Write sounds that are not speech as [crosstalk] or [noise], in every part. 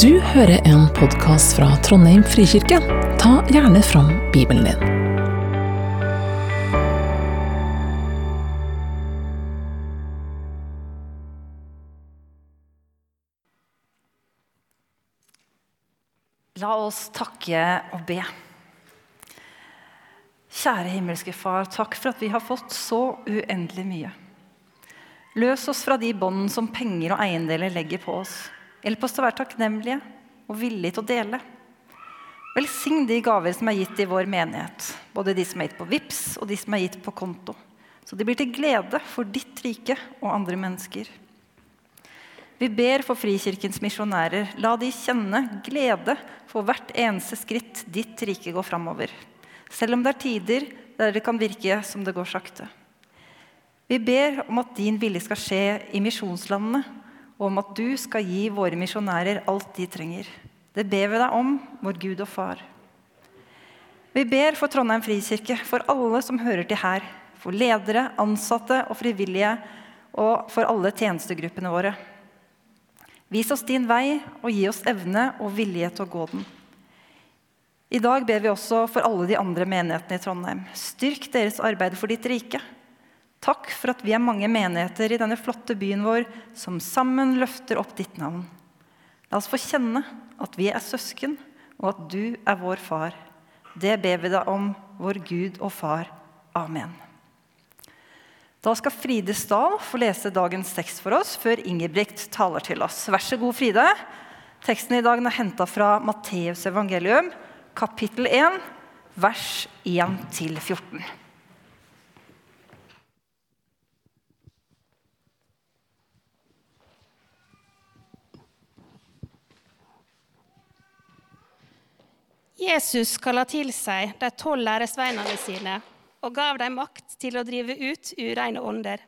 Du hører en podkast fra Trondheim frikirke. Ta gjerne fram Bibelen din. La oss takke og be. Kjære himmelske Far, takk for at vi har fått så uendelig mye. Løs oss fra de bånd som penger og eiendeler legger på oss. Hjelp oss til å være takknemlige og villige til å dele. Velsign de gaver som er gitt i vår menighet, både de som er gitt på VIPS og de som er gitt på konto, så de blir til glede for ditt rike og andre mennesker. Vi ber for Frikirkens misjonærer. La de kjenne glede for hvert eneste skritt ditt rike går framover. Selv om det er tider der det kan virke som det går sakte. Vi ber om at din vilje skal skje i misjonslandene, og om at du skal gi våre misjonærer alt de trenger. Det ber vi deg om, vår Gud og Far. Vi ber for Trondheim frikirke, for alle som hører til her, for ledere, ansatte og frivillige, og for alle tjenestegruppene våre. Vis oss din vei, og gi oss evne og vilje til å gå den. I dag ber vi også for alle de andre menighetene i Trondheim. Styrk deres arbeid for ditt rike. Takk for at vi er mange menigheter i denne flotte byen vår som sammen løfter opp ditt navn. La oss få kjenne at vi er søsken, og at du er vår far. Det ber vi deg om, vår Gud og Far. Amen. Da skal Fride Stahl få lese dagens tekst for oss før Ingebrigt taler til oss. Vær så god, Fride. Teksten i dag er henta fra Matteus evangelium, kapittel 1, vers 1-14. Jesus kalla til seg de tolv læresveinene sine og gav dem makt til å drive ut ureine ånder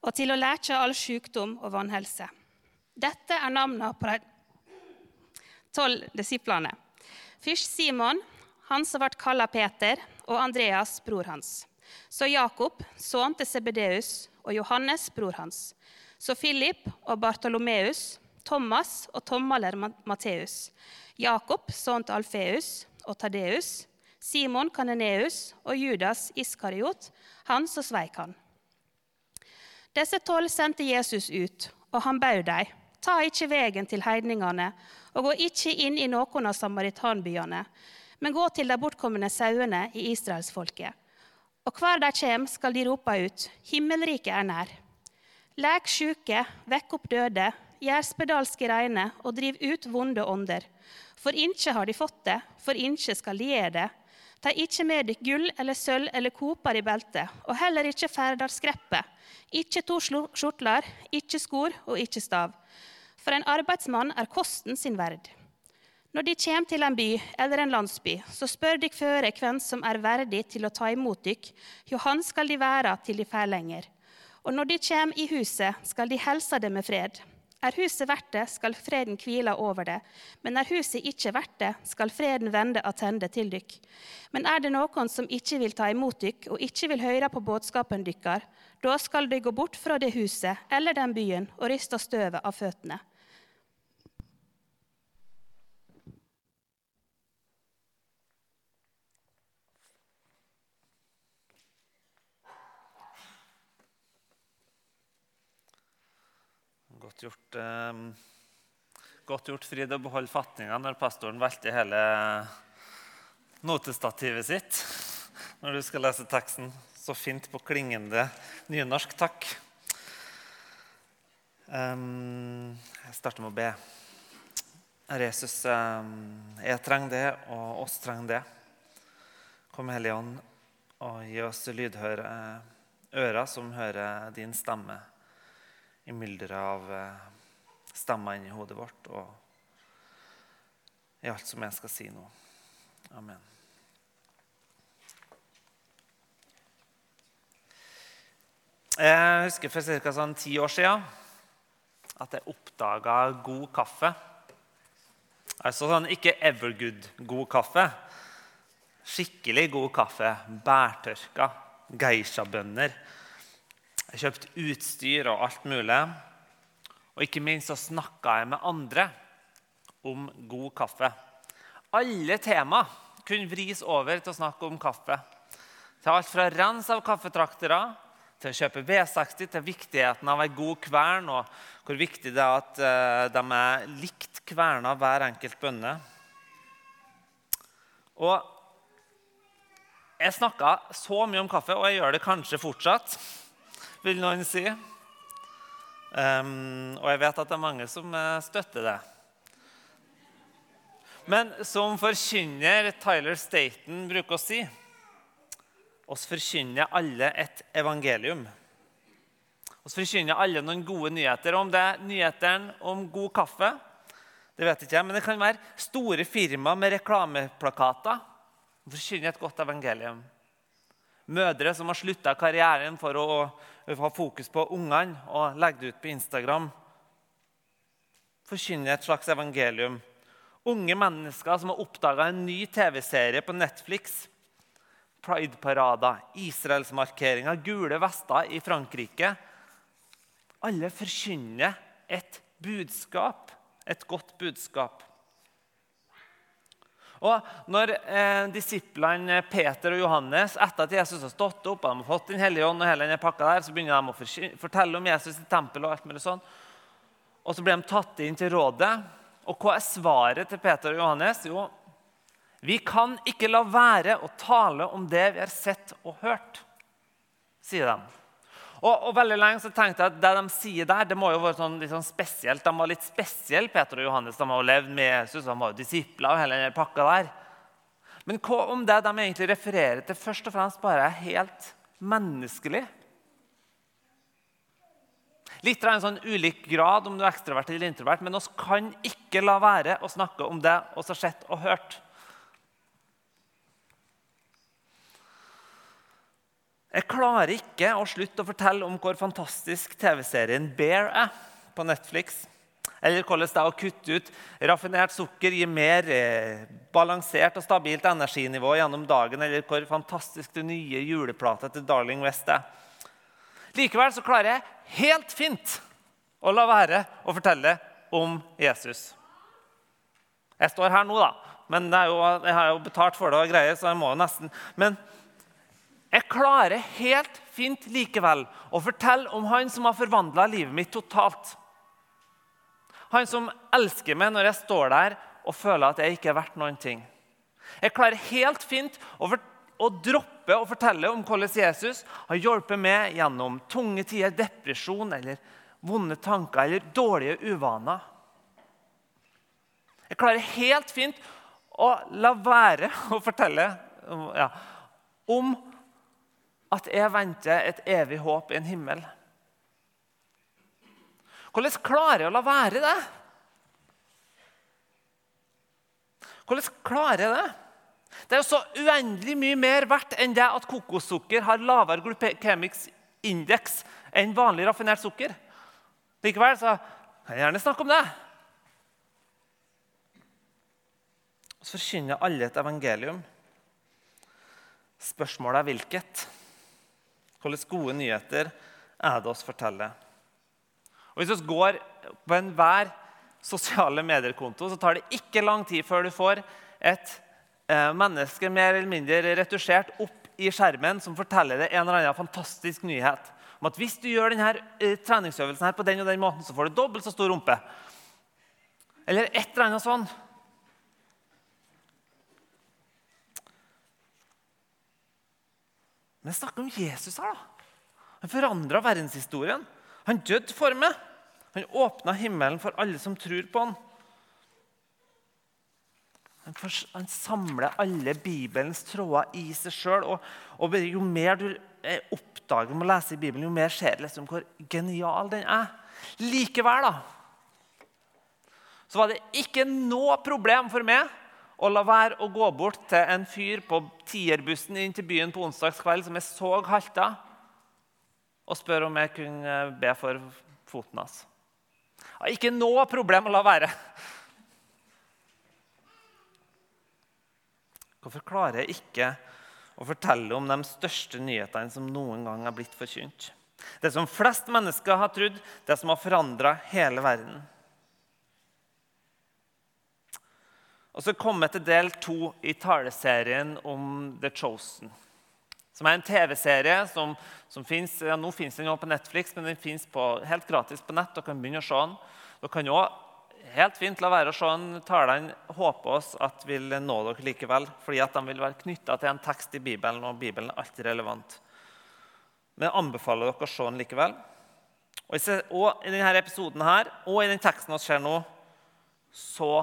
og til å lære all sykdom og vanhelse. Dette er navnene på de tolv disiplene. Først Simon, han som ble kalla Peter, og Andreas, bror hans. Så Jakob, sønn til Sebedeus, og Johannes, bror hans. Så Philip og Bartolomeus, Thomas og tommaler Matteus. Jakob, sønn til Alfeus, og Tadeus, Simon Kaneneus og Judas Iskariot, han som sveik han. Disse tolv sendte Jesus ut, og han bød dem, ta ikke vegen til heidningene, og gå ikke inn i noen av samaritanbyene, men gå til de bortkomne sauene i israelsfolket. Og hver de kommer, skal de rope ut, himmelriket er nær. Lek sjuke, vekk opp døde, gjør spedalske reine og driv ut vonde ånder. For innkje har de fått det, for innkje skal de gjøre det. Ta ikke med dykk gull eller sølv eller koper i beltet, og heller ikke ferdarskreppet. Ikke to skjortler, ikke skor og ikke stav. For en arbeidsmann er kosten sin verd. Når de kommer til en by eller en landsby, så spør dykk føre hvem som er verdig til å ta imot dykk, jo han skal de være til de fer lenger. Og når de kommer i huset, skal de helse det med fred. Er huset verdt det, skal freden hvile over det. Men er huset ikke verdt det, skal freden vende attende til dykk. Men er det noen som ikke vil ta imot dykk, og ikke vil høre på budskapen dykkar, da skal de gå bort fra det huset eller den byen og riste støvet av føttene. Gjort, eh, godt gjort Frid, å beholde fatninga når pastoren valgte hele notestativet sitt når du skal lese teksten. Så fint på klingende nynorsk. Takk. Um, jeg starter med å be. Jesus, um, jeg trenger det, og oss trenger det. Kom, Hellige Ånd, og gi oss lydhøre ører som hører din stemme i mylderet av eh, stemmer inni hodet vårt og i alt som jeg skal si nå. Amen. Jeg husker for ca. Sånn ti år siden at jeg oppdaga god kaffe. Altså sånn ikke Evergood-god kaffe. Skikkelig god kaffe. Bærtørka. Geisha-bønner. Jeg kjøpte utstyr og alt mulig. Og ikke minst så snakka jeg med andre om god kaffe. Alle tema kunne vris over til å snakke om kaffe. Til alt fra rens av kaffetraktere til å kjøpe V60, til viktigheten av ei god kvern, og hvor viktig det er at uh, de er likt kverna hver enkelt bønne. Og jeg snakka så mye om kaffe, og jeg gjør det kanskje fortsatt, vil noen si. Um, og jeg vet at det er mange som uh, støtter det. Men som forkynner Tyler Staten bruker å si oss forkynner alle et evangelium. Oss forkynner alle noen gode nyheter. Om det er nyhetene om god kaffe, det vet ikke jeg, men det kan være store firma med reklameplakater. Vi Forkynner et godt evangelium. Mødre som har slutta karrieren for å ha fokus på ungene og legge det ut på Instagram. Forkynne et slags evangelium. Unge mennesker som har oppdaga en ny TV-serie på Netflix Pride-parader, Israelsmarkeringer, gule vester i Frankrike. Alle forkynner et budskap, et godt budskap. Og når eh, disiplene Peter og Johannes etter at Jesus har stått opp og de har fått Den hellige ånd, og hele denne pakka der, så begynner de å fortelle om Jesus i tempelet. Og alt mulig sånn. Og så blir de tatt inn til rådet. Og hva er svaret til Peter og Johannes? Jo, vi kan ikke la være å tale om det vi har sett og hørt, sier de. Og, og veldig lenge så tenkte jeg at Det de sier der, det må jo være sånn, litt sånn spesielt. De var litt spesielle, Peter og Johannes. De har levd med Jesus, de var jo disipler og hele den pakka der. Men hva om det de egentlig refererer til, først og fremst bare er helt menneskelig? Litt av en sånn ulik grad om du er ekstrovert eller introvert, men oss kan ikke la være å snakke om det vi har sett og hørt. Jeg klarer ikke å slutte å fortelle om hvor fantastisk TV-serien Bear er på Netflix. Eller hvordan det er å kutte ut raffinert sukker gir mer eh, balansert og stabilt energinivå gjennom dagen. Eller hvor fantastisk det nye juleplata til Darling West er. Likevel så klarer jeg helt fint å la være å fortelle om Jesus. Jeg står her nå, da. Men jeg har jo betalt for det og greier, så jeg må jo nesten Men jeg klarer helt fint likevel å fortelle om han som har forvandla livet mitt totalt. Han som elsker meg når jeg står der og føler at jeg ikke er verdt noen ting. Jeg klarer helt fint å, å droppe å fortelle om hvordan Jesus har hjulpet meg gjennom tunge tider, depresjon eller vonde tanker eller dårlige uvaner. Jeg klarer helt fint å la være å fortelle ja, om at jeg venter et evig håp i en himmel. Hvordan klarer jeg å la være det? Hvordan klarer jeg det? Det er jo så uendelig mye mer verdt enn det at kokossukker har lavere glukemics indeks enn vanlig raffinert sukker. Likevel så kan jeg gjerne snakke om det. Så forkynner alle et evangelium. Spørsmålet er hvilket. Hvilke gode nyheter er det oss forteller? Og Hvis vi går på enhver sosiale medier-konto, så tar det ikke lang tid før du får et eh, menneske mer eller mindre retusjert opp i skjermen som forteller deg en eller annen fantastisk nyhet. Om at hvis du gjør denne eh, treningsøvelsen her på den og den måten, så får du dobbelt så stor rumpe. Eller et eller annet sånn. Men snakker om Jesus her, da. Han forandra verdenshistorien. Han døde for meg. Han åpna himmelen for alle som tror på han. Han, for, samler alle Bibelens tråder i seg sjøl. Og, og, jo mer du eh, oppdager med å lese i Bibelen, jo mer ser du liksom hvor genial den er. Likevel da, så var det ikke noe problem for meg og la være å gå bort til en fyr på tierbussen inn til byen på onsdagskveld som jeg så halta, og spørre om jeg kunne be for foten hans. Ikke noe problem å la være. Hvorfor klarer jeg ikke å fortelle om de største nyhetene som noen gang er blitt forkynt? Det som flest mennesker har trodd, det som har forandra hele verden. Og så kommer jeg til del to i taleserien om The Chosen. Som er en TV-serie som, som finnes, ja, Nå fins den jo på Netflix, men den fins helt gratis på nett. Dere kan begynne å se den. Dere kan òg helt fint la være å se den. Talene håper oss at vil nå dere likevel, fordi at de vil være knytta til en tekst i Bibelen, og Bibelen er alltid relevant. Men jeg anbefaler dere å se den likevel. Og i denne episoden her, og i den teksten vi ser nå, så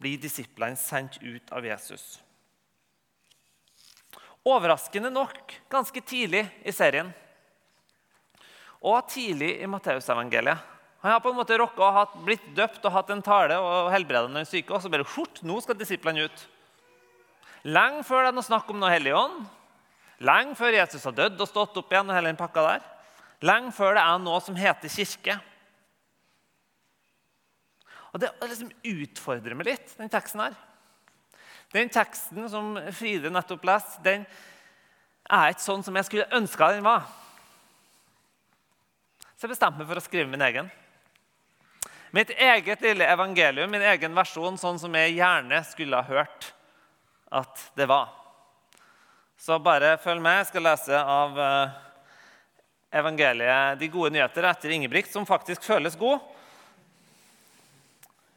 blir disiplene sendt ut av Jesus. Overraskende nok ganske tidlig i serien. Og tidlig i Matteusevangeliet. Han har på en måte rocka og hatt, blitt døpt og hatt en tale og helbreda den syke. Og så bare skjort, nå skal disiplene ut. Lenge før det er noe snakk om noe hellig ånd. Lenge før Jesus har dødd og stått opp igjen. og hele den pakka der. Lenge før det er noe som heter kirke. Og Det liksom utfordrer meg litt, den teksten her. Den teksten som Fride nettopp leste, den er ikke sånn som jeg skulle ønska den var. Så jeg bestemte meg for å skrive min egen. Mitt eget lille evangelium, min egen versjon, sånn som jeg gjerne skulle ha hørt at det var. Så bare følg med. Jeg skal lese av eh, evangeliet 'De gode nyheter' etter Ingebrigt, som faktisk føles god.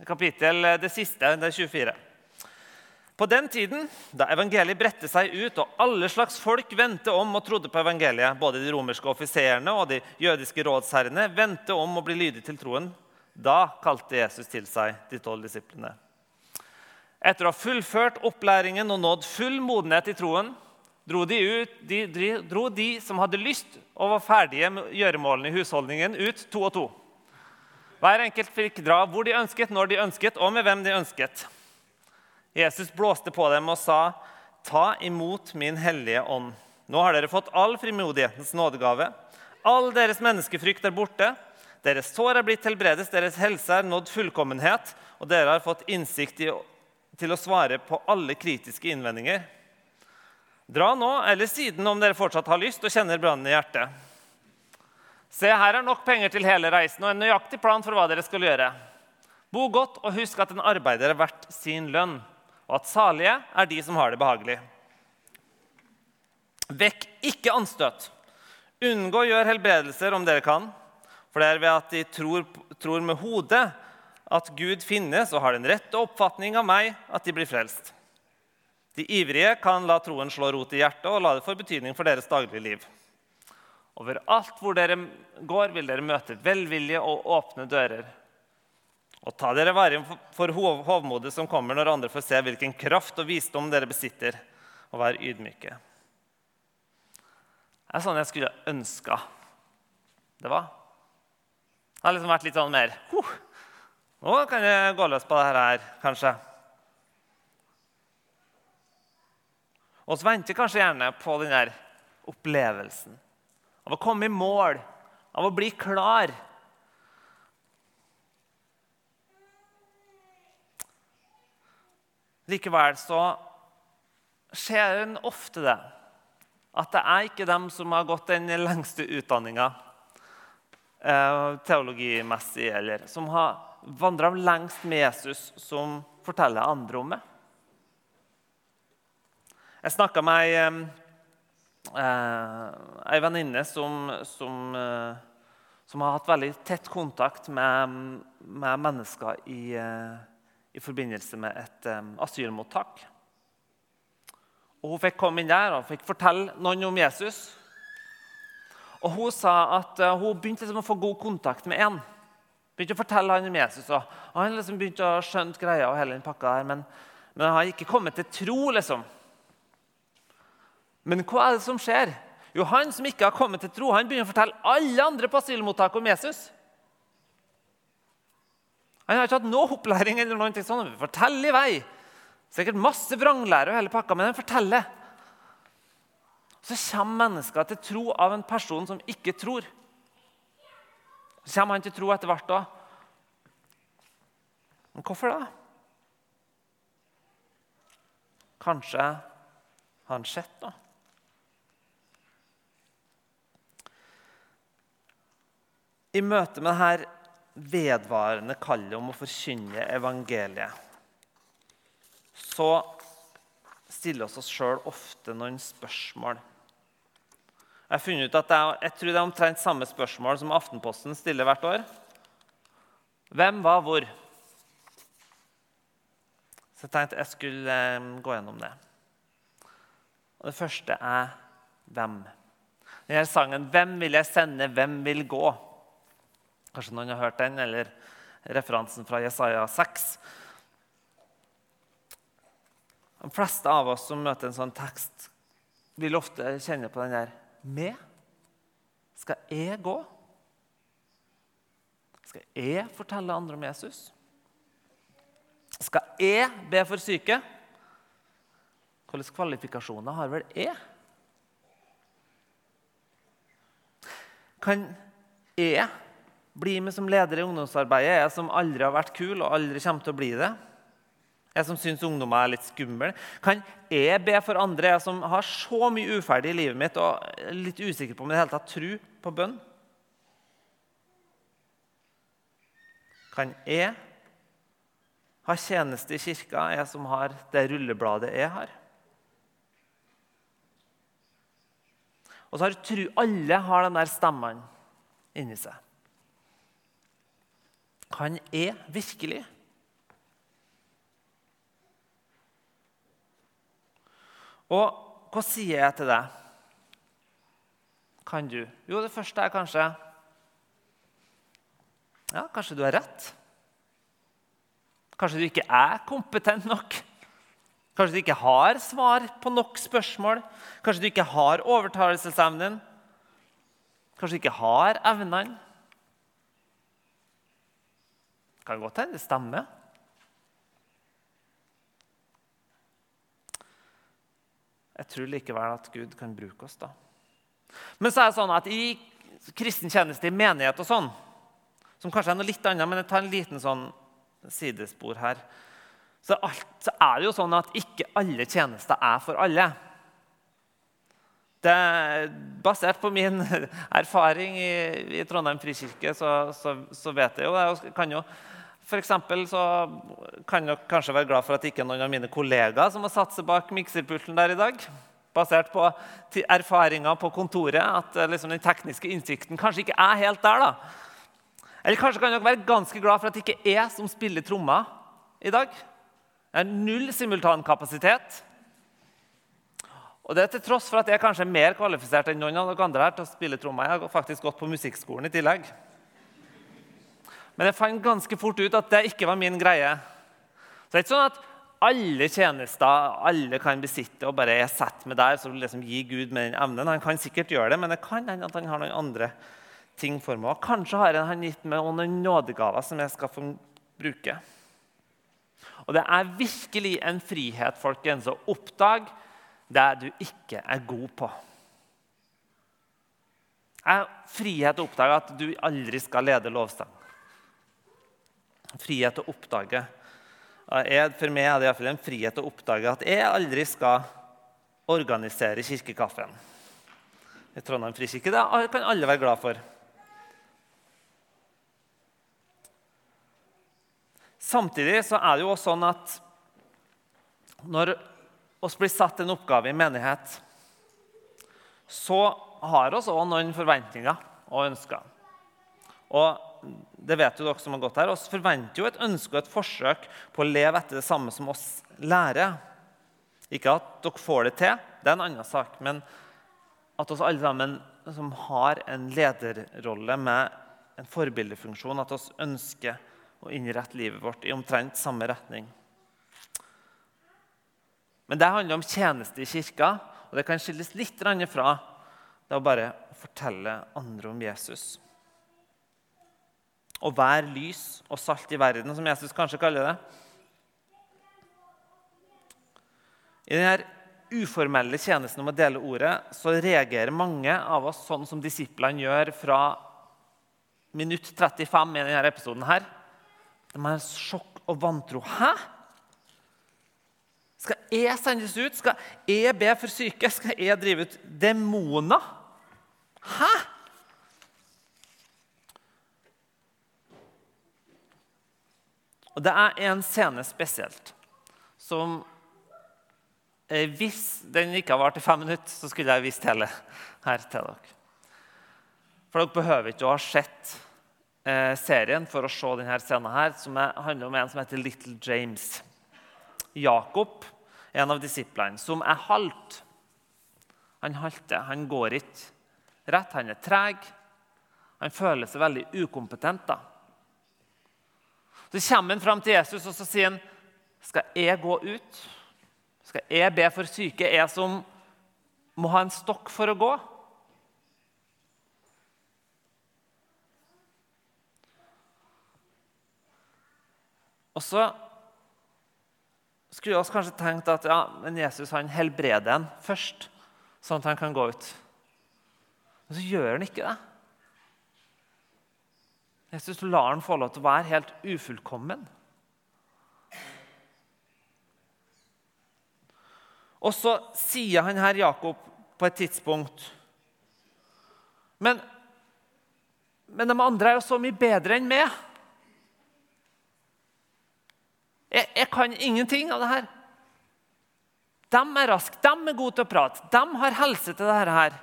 Kapittel eh, det siste, det er 24. På den tiden, da evangeliet bredte seg ut og alle slags folk vendte om og trodde på evangeliet, både de romerske offiserene og de jødiske rådsherrene vendte om å bli lydige til troen, da kalte Jesus til seg de tolv disiplene. Etter å ha fullført opplæringen og nådd full modenhet i troen dro de, ut, de, dro de som hadde lyst og var ferdige med gjøremålene i husholdningen, ut to og to. Hver enkelt fikk dra hvor de ønsket, når de ønsket, og med hvem de ønsket. Jesus blåste på dem og sa, 'Ta imot min hellige ånd.' Nå har dere fått all frimodighetens nådegave. All deres menneskefrykt er borte. Deres sår er blitt helbredes, deres helse er nådd fullkommenhet, og dere har fått innsikt i, til å svare på alle kritiske innvendinger. Dra nå, eller siden om dere fortsatt har lyst og kjenner brannen i hjertet. Se, her er nok penger til hele reisen og en nøyaktig plan for hva dere skal gjøre. Bo godt og husk at en arbeider er verdt sin lønn og at salige er de som har det behagelig. Vekk ikke anstøt. Unngå å gjøre helbredelser om dere kan, for det er ved at de tror, tror med hodet at Gud finnes og har den rette oppfatning av meg, at de blir frelst. De ivrige kan la troen slå rot i hjertet og la det få betydning for deres daglige liv. Overalt hvor dere går, vil dere møte velvilje og åpne dører. Og ta dere vare for hovmodet som kommer når andre får se hvilken kraft og visdom dere besitter, og vær ydmyke. Det er sånn jeg skulle ønska det var. Det har liksom vært litt sånn mer huh, Nå kan jeg gå løs på det her, kanskje. Og så venter kanskje gjerne på den der opplevelsen av å komme i mål, av å bli klar Likevel så skjer det ofte det at det er ikke dem som har gått den lengste utdanninga eh, teologimessig, eller som har vandra lengst med Jesus, som forteller andre om det. Jeg snakka med ei, eh, ei venninne som, som, eh, som, har hatt veldig tett kontakt med, med mennesker i i forbindelse med et um, asylmottak. Og Hun fikk komme inn der og fikk fortelle noen om Jesus. Og Hun sa at uh, hun begynte liksom å få god kontakt med en. Begynte å fortelle han om Jesus, og Han liksom begynte å skjønne greia, og hele den pakka her, men, men han har ikke kommet til tro. liksom. Men hva er det som skjer? Jo, Han som ikke har kommet til tro, han begynner å fortelle alle andre på asylmottaket om Jesus. Han har ikke hatt noe opplæring. eller noe sånt. sånn. forteller i vei. Sikkert masse vranglære og hele pakka, men han forteller. Så kommer mennesker til tro av en person som ikke tror. Så kommer han til tro etter hvert òg. Men hvorfor det? Kanskje har han sett noe? I møte med dette vedvarende kallet om å forkynne evangeliet, så stiller oss oss sjøl ofte noen spørsmål. Jeg har funnet ut at jeg, jeg tror det er omtrent samme spørsmål som Aftenposten stiller hvert år. Hvem var hvor? Så jeg tenkte jeg skulle eh, gå gjennom det. Og Det første er hvem. Denne sangen 'Hvem vil jeg sende, hvem vil gå'? Kanskje noen har hørt den, eller referansen fra Jesaja 6. De fleste av oss som møter en sånn tekst, vil ofte kjenne på den der med? Skal jeg gå? Skal jeg fortelle andre om Jesus? Skal jeg be for syke? Hvilke kvalifikasjoner har vel jeg? Kan jeg bli med som leder i ungdomsarbeidet, jeg som aldri har vært kul og aldri kommer til å bli det? Jeg som syns ungdommer er litt skumle. Kan jeg be for andre, jeg som har så mye uferdig i livet mitt og er litt usikker på om i det hele tatt tror på bønn? Kan jeg ha tjeneste i kirka, jeg som har det rullebladet jeg har? Og så har tru, alle har den der stemmene inni seg. Kan er virkelig? Og hva sier jeg til deg? Kan du? Jo, det første er kanskje Ja, kanskje du har rett. Kanskje du ikke er kompetent nok. Kanskje du ikke har svar på nok spørsmål. Kanskje du ikke har overtalelsesevnen. Kanskje du ikke har evnene. Kan godt hende det stemmer. Jeg tror likevel at Gud kan bruke oss da. Men så er det sånn at i kristen tjeneste i menighet og sånn, som kanskje er noe litt annet, men jeg tar en liten sånn sidespor her, så, alt, så er det jo sånn at ikke alle tjenester er for alle. Det er Basert på min [laughs] erfaring i, i Trondheim frikirke så, så, så, vet jeg jo. Og kan jo, for så kan dere kanskje være glad for at ikke noen av mine kollegaer som har satt seg bak mikserpulten der i dag. Basert på erfaringer på kontoret, at eh, liksom den tekniske innsikten kanskje ikke er helt der. da. Eller kanskje kan dere være ganske glad for at det ikke er som spiller trommer i dag. Jeg har null simultankapasitet. Og det er til tross for at jeg kanskje er mer kvalifisert enn noen av dere andre her til å spille trommer. Jeg har faktisk gått på musikkskolen i tillegg. Men jeg fant ganske fort ut at det ikke var min greie. Så det er ikke sånn at alle tjenester alle kan besitte og bare er satt med der, så liksom gi Gud med den evnen. Han kan sikkert gjøre det, men det kan hende at han har noen andre ting for meg. Og kanskje har han gitt meg noen nådegaver som jeg skal få bruke. Og det er virkelig en frihet folkens, å oppdage det du ikke er god på. Det er frihet å oppdage at du aldri skal lede lovstang frihet å oppdage. For meg er det iallfall en frihet å oppdage at jeg aldri skal organisere kirkekaffen i Trondheim frikirke. Det kan alle være glad for. Samtidig så er det jo også sånn at når oss blir satt en oppgave i menighet, så har oss òg noen forventninger og ønsker. Og det vet jo dere som har gått her, oss forventer jo et ønske og et forsøk på å leve etter det samme som oss lærer. Ikke at dere får det til, det er en annen sak. Men at oss alle sammen som har en lederrolle med en forbildefunksjon, at oss ønsker å innrette livet vårt i omtrent samme retning. Men det handler om tjeneste i kirka, og det kan skilles litt fra det å bare fortelle andre om Jesus og være lys og salt i verden, som Jesus kanskje kaller det. I denne uformelle tjenesten om å dele ordet så reagerer mange av oss sånn som disiplene gjør fra minutt 35 i denne episoden. her. De har sjokk og vantro. Hæ? Skal jeg sendes ut? Skal jeg be for syke? Skal jeg drive ut demoner? Hæ? Og det er en scene spesielt som eh, Hvis den ikke har vart i fem minutter, så skulle jeg vist hele her til dere. For dere behøver ikke å ha sett eh, serien for å se denne scenen, her, som er, handler om en som heter Little James. Jakob, en av disiplene, som er halt. Han halter, han går ikke rett, han er treg. Han føler seg veldig ukompetent. da. Så kommer han fram til Jesus og så sier han, skal jeg gå ut. Skal jeg be for syke, jeg som må ha en stokk for å gå? Og så skulle vi kanskje tenkt at ja, men Jesus han helbreder en først, sånn at han kan gå ut. Men så gjør han ikke det. Jesus lar han få lov til å være helt ufullkommen. Og så sier han her Jakob på et tidspunkt Men, men de andre er jo så mye bedre enn meg. Jeg, jeg kan ingenting av det her. De er raske, de er gode til å prate, de har helse til dette her.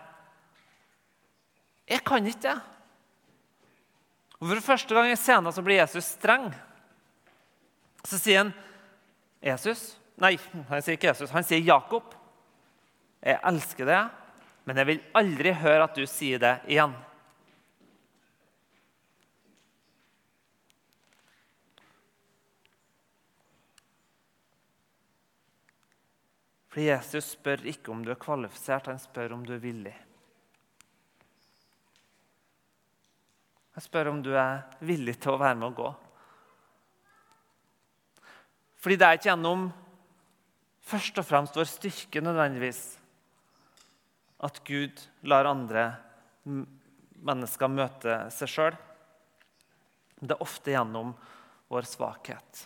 Jeg kan ikke det. Og For første gang i scenen så blir Jesus streng. Så sier han Jesus Nei, han sier ikke Jesus, han sier Jakob. Jeg elsker det, men jeg vil aldri høre at du sier det igjen. For Jesus spør ikke om du er kvalifisert, han spør om du er villig. Jeg spør om du er villig til å være med og gå. Fordi det er ikke gjennom først og fremst vår styrke nødvendigvis at Gud lar andre mennesker møte seg sjøl. Det er ofte gjennom vår svakhet.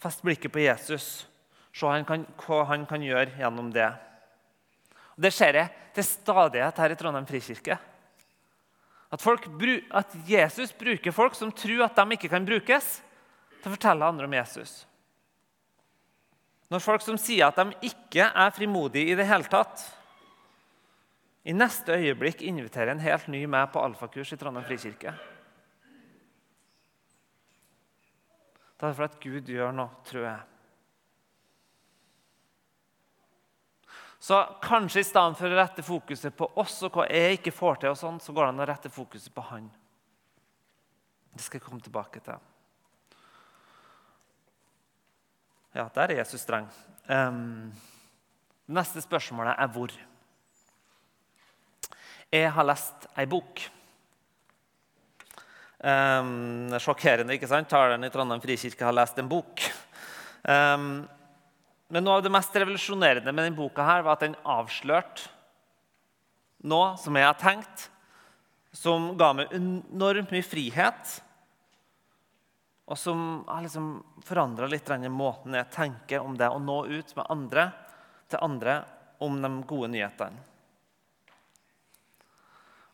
Fest blikket på Jesus. Se hva han kan gjøre gjennom det. Og det ser jeg til stadighet her i Trondheim frikirke. At, folk, at, Jesus bruker folk som tror at de ikke kan brukes, til å fortelle andre om Jesus. Når folk som sier at de ikke er frimodige i det hele tatt, i neste øyeblikk inviterer en helt ny med på alfakurs i Trondheim frikirke. Det er for at Gud gjør noe, tror jeg. Så kanskje i stedet for å rette fokuset på oss og hva jeg ikke får til, og sånn, så går det an å rette fokuset på Han. Det skal jeg komme tilbake til. Ja, der er Jesus streng. Um, neste spørsmålet er hvor. Jeg har lest ei bok. Um, sjokkerende, ikke sant? Taleren i Trondheim frikirke har lest en bok. Um, men noe av det mest revolusjonerende med denne boka her var at den avslørte noe som jeg har tenkt, som ga meg enormt mye frihet, og som har liksom forandra litt den måten jeg tenker om det å nå ut med andre til andre om de gode nyhetene.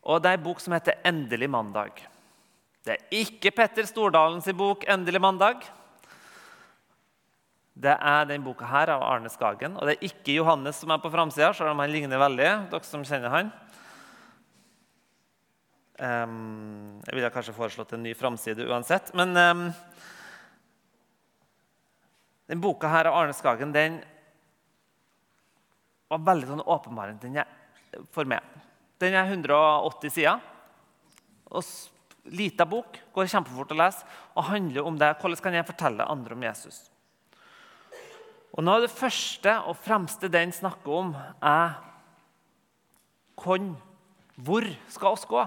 Og Det er en bok som heter 'Endelig mandag'. Det er ikke Petter Stordalens bok 'Endelig mandag'. Det er den boka her av Arne Skagen. Og det er ikke Johannes som er på framsida, selv om han ligner veldig. dere som kjenner han. Um, jeg ville kanskje foreslått en ny framside uansett. Men um, den boka her av Arne Skagen den var veldig sånn åpenbarende for meg. Den er 180 sider. Og Lita bok, går kjempefort å lese og handler om det. Hvordan kan jeg fortelle andre om Jesus? Og Noe av det første og fremste den snakker om, er hvem, hvor skal oss gå?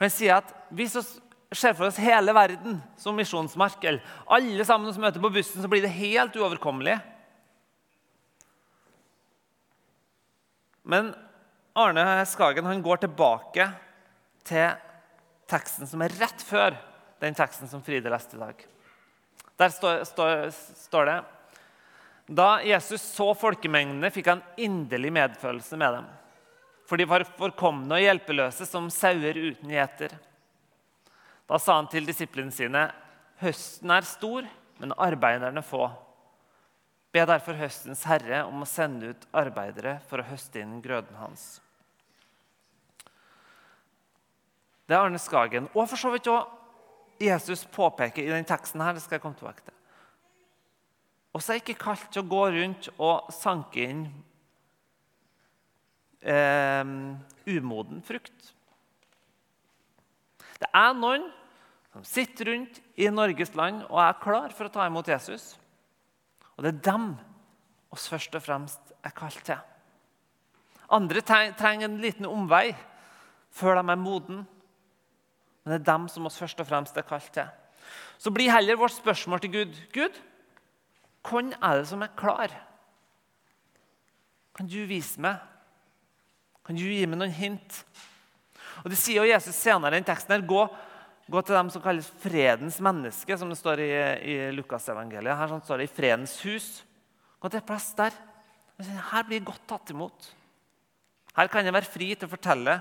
Den sier at Hvis vi ser for oss hele verden som misjonsmark, alle sammen som møter på bussen, så blir det helt uoverkommelig. Men Arne Skagen han går tilbake til teksten som er rett før den teksten som Fride leste i dag. Der står, står, står det da Jesus så folkemengdene, fikk han inderlig medfølelse med dem. For de var forkomne og hjelpeløse som sauer uten gjeter. Da sa han til disiplene sine.: Høsten er stor, men arbeiderne få. Be derfor høstens herre om å sende ut arbeidere for å høste inn grøden hans. Det er Arne Skagen. Og for så vidt òg Jesus påpeker i den teksten her. det skal jeg komme tilbake til. Og så er jeg ikke kalt til å gå rundt og sanke inn eh, umoden frukt. Det er noen som sitter rundt i Norges land og er klar for å ta imot Jesus. Og det er dem oss først og fremst er kalt til. Andre trenger en liten omvei før de er moden. Men det er dem som oss først og fremst er kalt til. Så blir heller vårt spørsmål til Gud Gud, hvem er det som er klar? Kan du vise meg? Kan du gi meg noen hint? Og Det sier jo Jesus senere i den teksten. her, gå, gå til dem som kalles fredens menneske, som det står i, i Lukasevangeliet. Her sånn står det i fredens hus. Gå til et plass der. Her blir jeg godt tatt imot. Her kan jeg være fri til å fortelle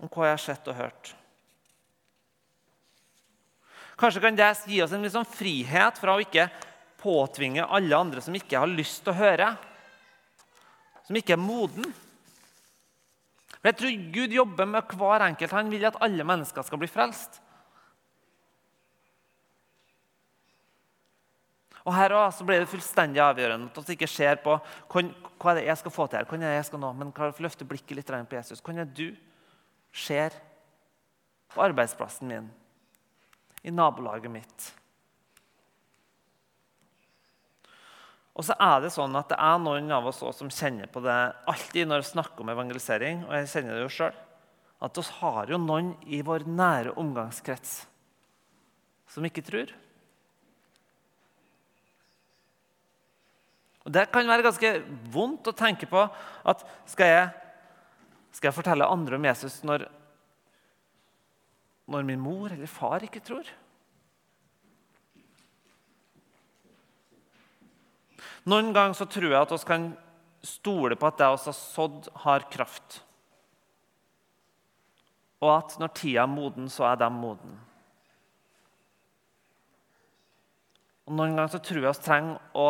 om hva jeg har sett og hørt. Kanskje kan det gi oss en liksom frihet fra å ikke påtvinge alle andre som ikke har lyst til å høre, som ikke er moden. For Jeg tror Gud jobber med hver enkelt. Han vil at alle mennesker skal bli frelst. Og Her også blir det fullstendig avgjørende at vi ikke ser på hva, er det jeg skal få til her, hva er det jeg skal nå, men hva løfte blikket litt på Jesus. Hva er det du ser på arbeidsplassen min, i nabolaget mitt? Og så er det sånn at det er noen av oss også som kjenner på det alltid når vi snakker om evangelisering. og jeg kjenner det jo selv, At vi har jo noen i vår nære omgangskrets som ikke tror. Og Det kan være ganske vondt å tenke på at skal jeg, skal jeg fortelle andre om Jesus når, når min mor eller far ikke tror? Noen ganger så tror jeg at vi kan stole på at det vi har sådd, har kraft. Og at når tida er moden, så er de moden. Og Noen ganger så tror jeg vi trenger å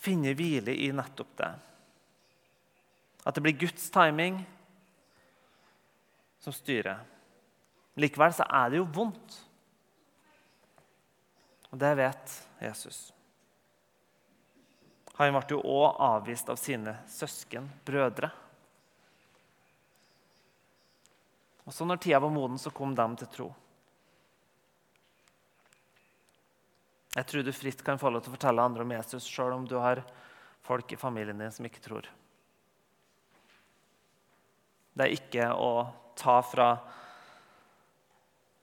finne hvile i nettopp det. At det blir Guds timing som styrer. Likevel så er det jo vondt. Og det vet Jesus. Han ble jo òg avvist av sine søsken, brødre. Og så når tida var moden, så kom de til tro. Jeg tror du fritt kan få lov til å fortelle andre om Jesus sjøl om du har folk i familien din som ikke tror. Det er ikke å ta fra,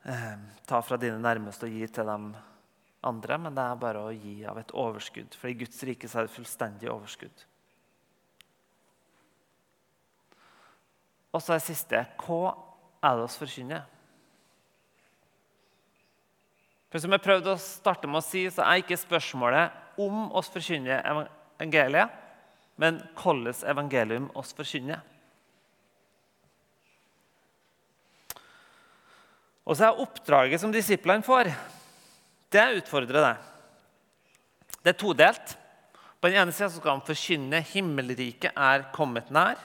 eh, ta fra dine nærmeste og gi til dem andre, men det er bare å gi av et overskudd. For i Guds rike så er det fullstendig overskudd. Og så er det siste hva er det oss forkynner? For Som jeg prøvde å starte med å si, så er ikke spørsmålet om oss forkynner evangeliet, men hvordan evangelium oss forkynner. Og så er oppdraget som disiplene får, det utfordrer deg. Det er todelt. På den ene sida skal han forkynne himmelriket er kommet nær.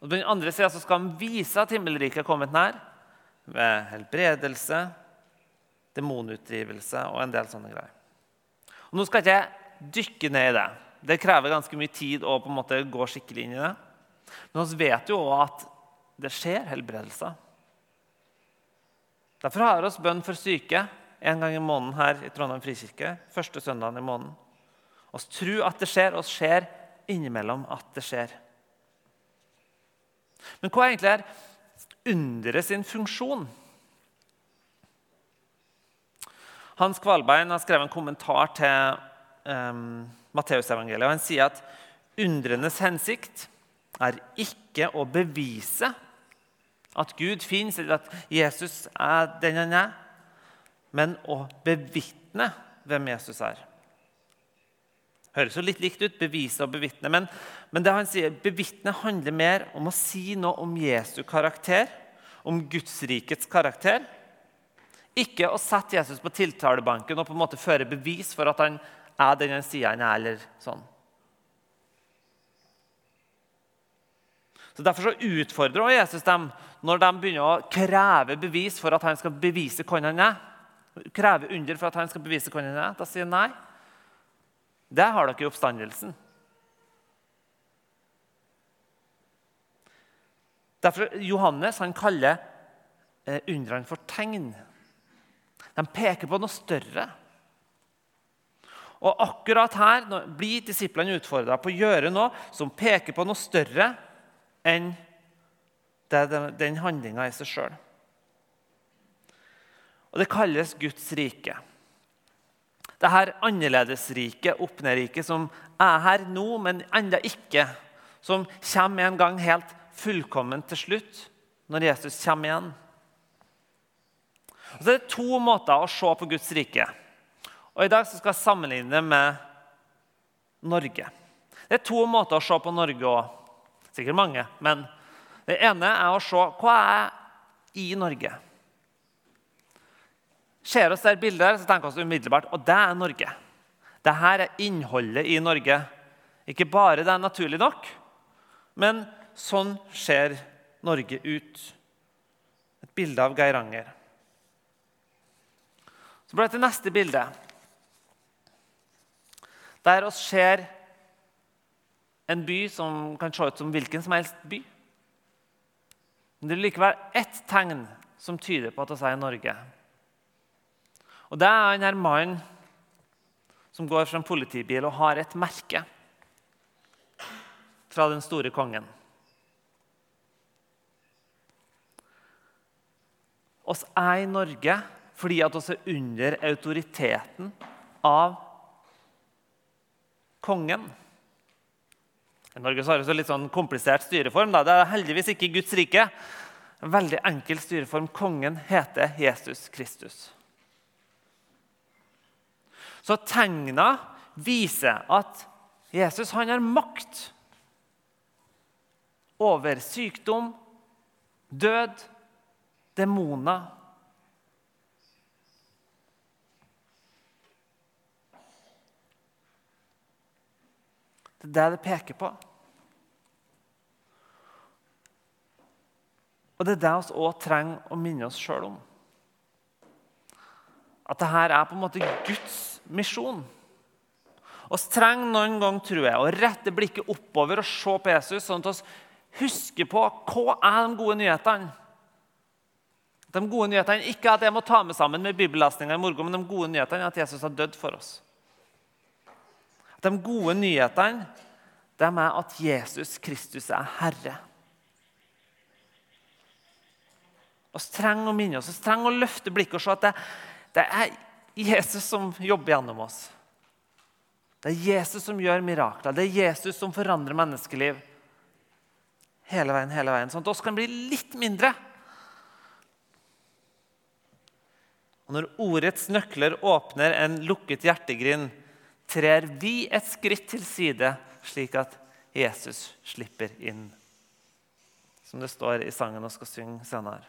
Og På den andre sida skal han vise at himmelriket er kommet nær ved helbredelse, demonutdrivelse og en del sånne greier. Og Nå skal ikke jeg dykke ned i det. Det krever ganske mye tid å på en måte gå skikkelig inn i det. Men vi vet jo òg at det skjer helbredelser. Derfor har vi bønn for syke en gang i måneden her i Trondheim frikirke. Første søndagen i måneden. Vi tror at det skjer, og ser innimellom at det skjer. Men hva egentlig er underet sin funksjon? Hans Kvalbein har skrevet en kommentar til um, Matteusevangeliet. Han sier at undrenes hensikt er ikke å bevise at Gud fins, eller at Jesus er den han er, men å bevitne hvem Jesus er. Høres jo litt likt ut, bevise og bevitne. Men, men det han sier, bevitne handler mer om å si noe om Jesu karakter, om Guds rikets karakter, Ikke å sette Jesus på tiltalebanken og på en måte føre bevis for at han er den han sier han er. eller sånn. Så Derfor så utfordrer Jesus dem når de begynner å kreve bevis for at han skal bevise hvem han er. Kreve under for at han skal bevise hvem han er. Da sier han nei. Det har dere i oppstandelsen. Derfor Johannes han kaller eh, undrene for tegn. De peker på noe større. Og akkurat her blir disiplene utfordra på å gjøre noe som peker på noe større enn den handlinga i seg sjøl. Og det kalles Guds rike. Dette annerledesriket, opp-ned-riket, som er her nå, men enda ikke, som kommer en gang helt fullkomment til slutt, når Jesus kommer igjen. Og så er det to måter å se på Guds rike Og I dag skal jeg sammenligne det med Norge. Det er to måter å se på Norge òg. Sikkert mange. Men det ene er å se hva er i Norge. Ser oss det bildet, så tenker vi umiddelbart og det er Norge. Dette er innholdet i Norge. Ikke bare det er naturlig nok, men sånn ser Norge ut. Et bilde av Geiranger. Så blir det til neste bilde, der oss ser en by som kan se ut som hvilken som helst by. Men det er likevel ett tegn som tyder på at vi er i Norge. Og Det er denne mannen som går fra en politibil og har et merke fra den store kongen. oss er i Norge fordi at vi er under autoriteten av kongen. I Norge har vi en litt sånn komplisert styreform. Da. Det er heldigvis ikke Guds rike. En veldig enkel styreform. Kongen heter Jesus Kristus. Så tegna viser at Jesus han har makt over sykdom, død demoner. Det er det det peker på. Og det er det vi òg trenger å minne oss sjøl om. At dette er på en måte Guds misjon. Vi trenger noen gang tror jeg, å rette blikket oppover og se på Jesus, sånn at vi husker på hva er de gode nyhetene de gode nyhetene ikke at jeg må ta med sammen med bibellesninga i morgen, men de gode nyhetene er at Jesus har dødd for oss. De gode nyhetene er at Jesus Kristus er Herre. Vi trenger å minne oss, vi trenger å løfte blikket og se at det, det er Jesus som jobber gjennom oss. Det er Jesus som gjør mirakler. Det er Jesus som forandrer menneskeliv. Hele veien, hele veien. Sånn at oss kan bli litt mindre Og når ordets nøkler åpner en lukket hjertegrind, trer vi et skritt til side, slik at Jesus slipper inn. Som det står i sangen vi skal synge senere.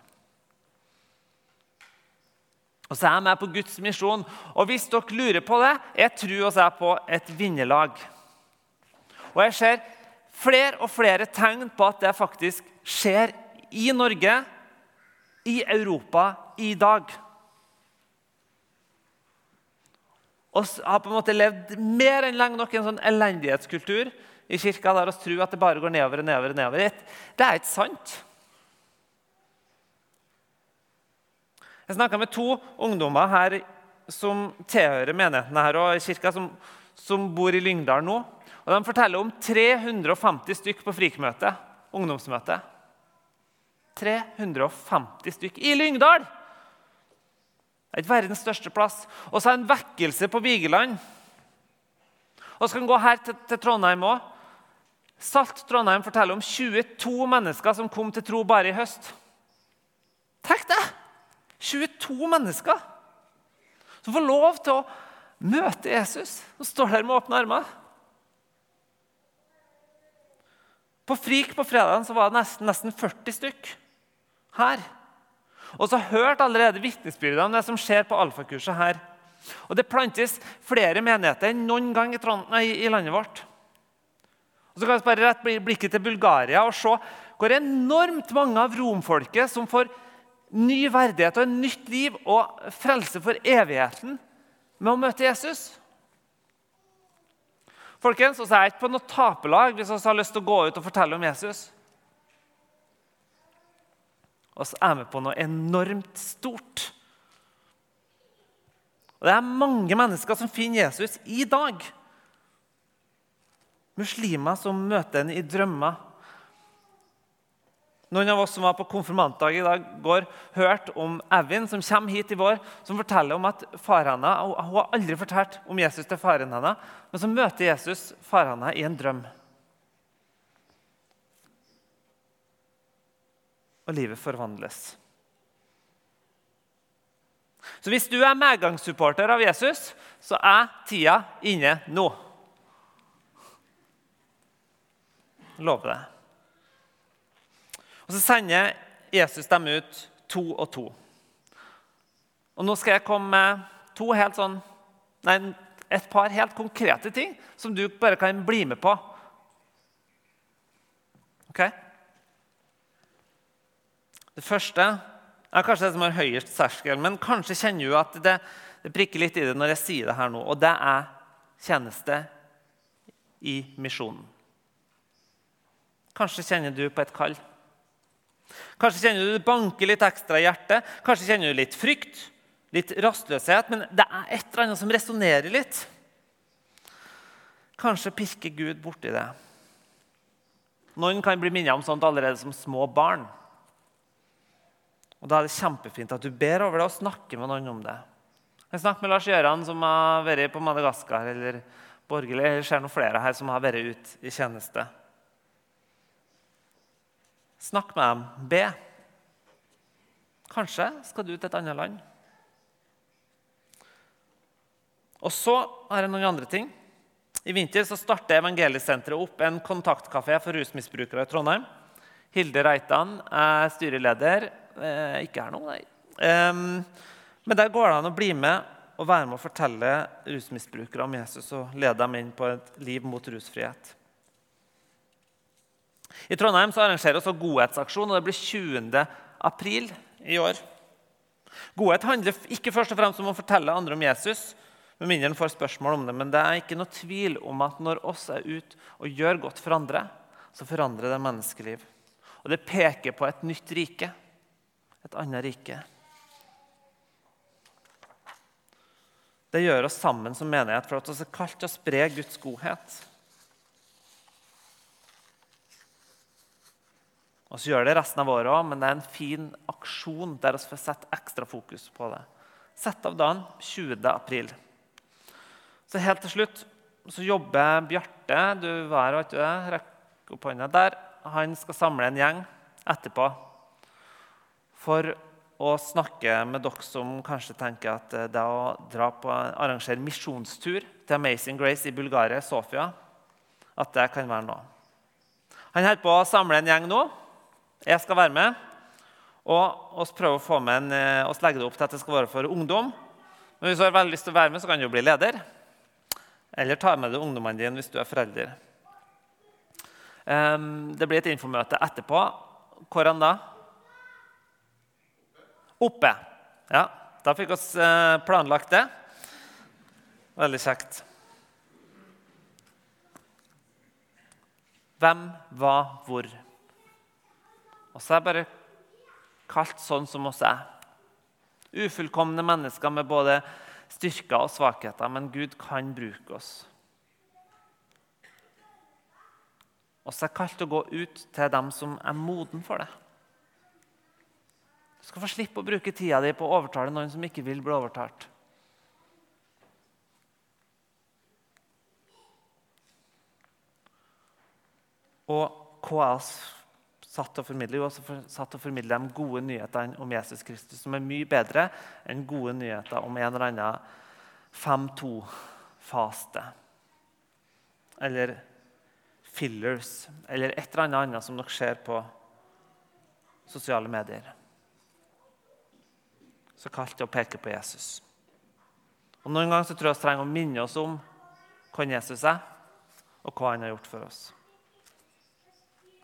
Og så er jeg med på Guds misjon. Og hvis dere lurer på det, jeg tror vi er på et vinnerlag. Og jeg ser flere og flere tegn på at det faktisk skjer i Norge, i Europa, i dag. Og har på en måte levd mer enn lenge nok i en sånn elendighetskultur i kirka der vi tror at det bare går nedover og nedover. og nedover. Det er ikke sant. Jeg snakka med to ungdommer her som tilhører menigheten her og kirka, som, som, bor i Lyngdal nå. Og De forteller om 350 stykk på frikmøte, ungdomsmøte. 350 stykk i Lyngdal! Det er ikke verdens største plass. Og så en vekkelse på Vigeland. Og så kan vi gå her til, til Trondheim òg. Salt Trondheim forteller om 22 mennesker som kom til tro bare i høst. Tenk det! 22 mennesker som får lov til å møte Jesus og står der med åpne armer. På Frik på fredag var det nesten, nesten 40 stykk her. Og så hørte allerede vitnesbyrdene om det som skjer på alfakurset her. Og det plantes flere menigheter enn noen gang i, nei, i landet vårt. Og så kan vi bare rett blikket til Bulgaria og se hvor enormt mange av romfolket som får ny verdighet og en nytt liv og frelse for evigheten med å møte Jesus. Folkens, også er jeg ikke på noe taperlag hvis vi har lyst til å gå ut og fortelle om Jesus. Og så er vi på noe enormt stort. Og Det er mange mennesker som finner Jesus i dag. Muslimer som møter ham i drømmer. Noen av oss som var på konfirmantdag i dag, går, hørte om Evin, som kommer hit i vår, som forteller om at faren henne, Hun har aldri fortalt om Jesus til faren hennes, men så møter Jesus faren henne i en drøm. Og livet forvandles. Så hvis du er medgangssupporter av Jesus, så er tida inne nå. Lover det. Og Så sender Jesus dem ut to og to. Og Nå skal jeg komme med to helt sånn, nei, et par helt konkrete ting som du bare kan bli med på. Ok? Det første er kanskje det som har høyest terskel, men kanskje kjenner du at det, det, prikker litt i det når jeg sier det her nå. Og det er tjeneste i misjonen. Kanskje kjenner du på et kall. Kanskje kjenner du det banker litt ekstra i hjertet. Kanskje kjenner du litt frykt, litt rastløshet. Men det er et eller annet som resonnerer litt. Kanskje pirker Gud borti det. Noen kan bli minnet om sånt allerede som små barn. Og Da er det kjempefint at du ber over det og snakker med noen om det. Jeg snakker med Lars Gjøran, som har vært på Madagaskar, eller borgerlig, eller ser noen flere her som har vært ute i tjeneste. Snakk med dem. Be. Kanskje skal du til et annet land. Og så har jeg noen andre ting. I vinter så starter Evangeliesenteret opp en kontaktkafé for rusmisbrukere i Trondheim. Hilde Reitan er styreleder eh, ikke er nå, nei. Um, men der går det an å bli med og være med å fortelle rusmisbrukere om Jesus og lede dem inn på et liv mot rusfrihet. I Trondheim så arrangerer også Godhetsaksjon, og det blir 20. april i år. Godhet handler ikke først og fremst om å fortelle andre om Jesus, med mindre en får spørsmål om det, men det er ikke noe tvil om at når oss er ute og gjør godt for andre, så forandrer det menneskeliv. Og det peker på et nytt rike et annet rike. Det gjør oss sammen som menighet for at vi er kalt til å spre Guds godhet. Og så gjør det resten av året òg, men det er en fin aksjon der vi får sette ekstra fokus på det. Sett av dagen 20. april. Så helt til slutt så jobber Bjarte du var, vet du det, rekk opp hånda der. Han skal samle en gjeng etterpå for å snakke med dere som kanskje tenker at det å dra på, arrangere misjonstur til Amazing Grace i Bulgaria, Sofia, at det kan være noe. Han holder på å samle en gjeng nå. Jeg skal være med. Og oss prøver å få med en, eh, oss legge det opp til at det skal være for ungdom. Men hvis du har veldig lyst til å være med, så kan du jo bli leder. Eller ta med deg ungdommene dine hvis du er forelder. Um, det blir et infomøte etterpå. Hvordan da? Oppe. Ja, da fikk vi eh, planlagt det. Veldig kjekt. Hvem, hva, hvor? Og så er bare kalt sånn som oss er. Ufullkomne mennesker med både styrker og svakheter, men Gud kan bruke oss. Og så er jeg kalt å gå ut til dem som er moden for det. Du skal få slippe å bruke tida di på å overtale noen som ikke vil bli overtalt. Og KS satt og formidle? Jo, også satt og formidle de gode nyhetene om Jesus Kristus, som er mye bedre enn gode nyheter om en eller annen 5-2-faste. Eller fillers, eller et eller annet annet som dere ser på sosiale medier. Så kalt det å peke på Jesus. Og Noen ganger så tror jeg vi trenger å minne oss om hvem Jesus er, og hva han har gjort for oss.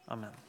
Amen.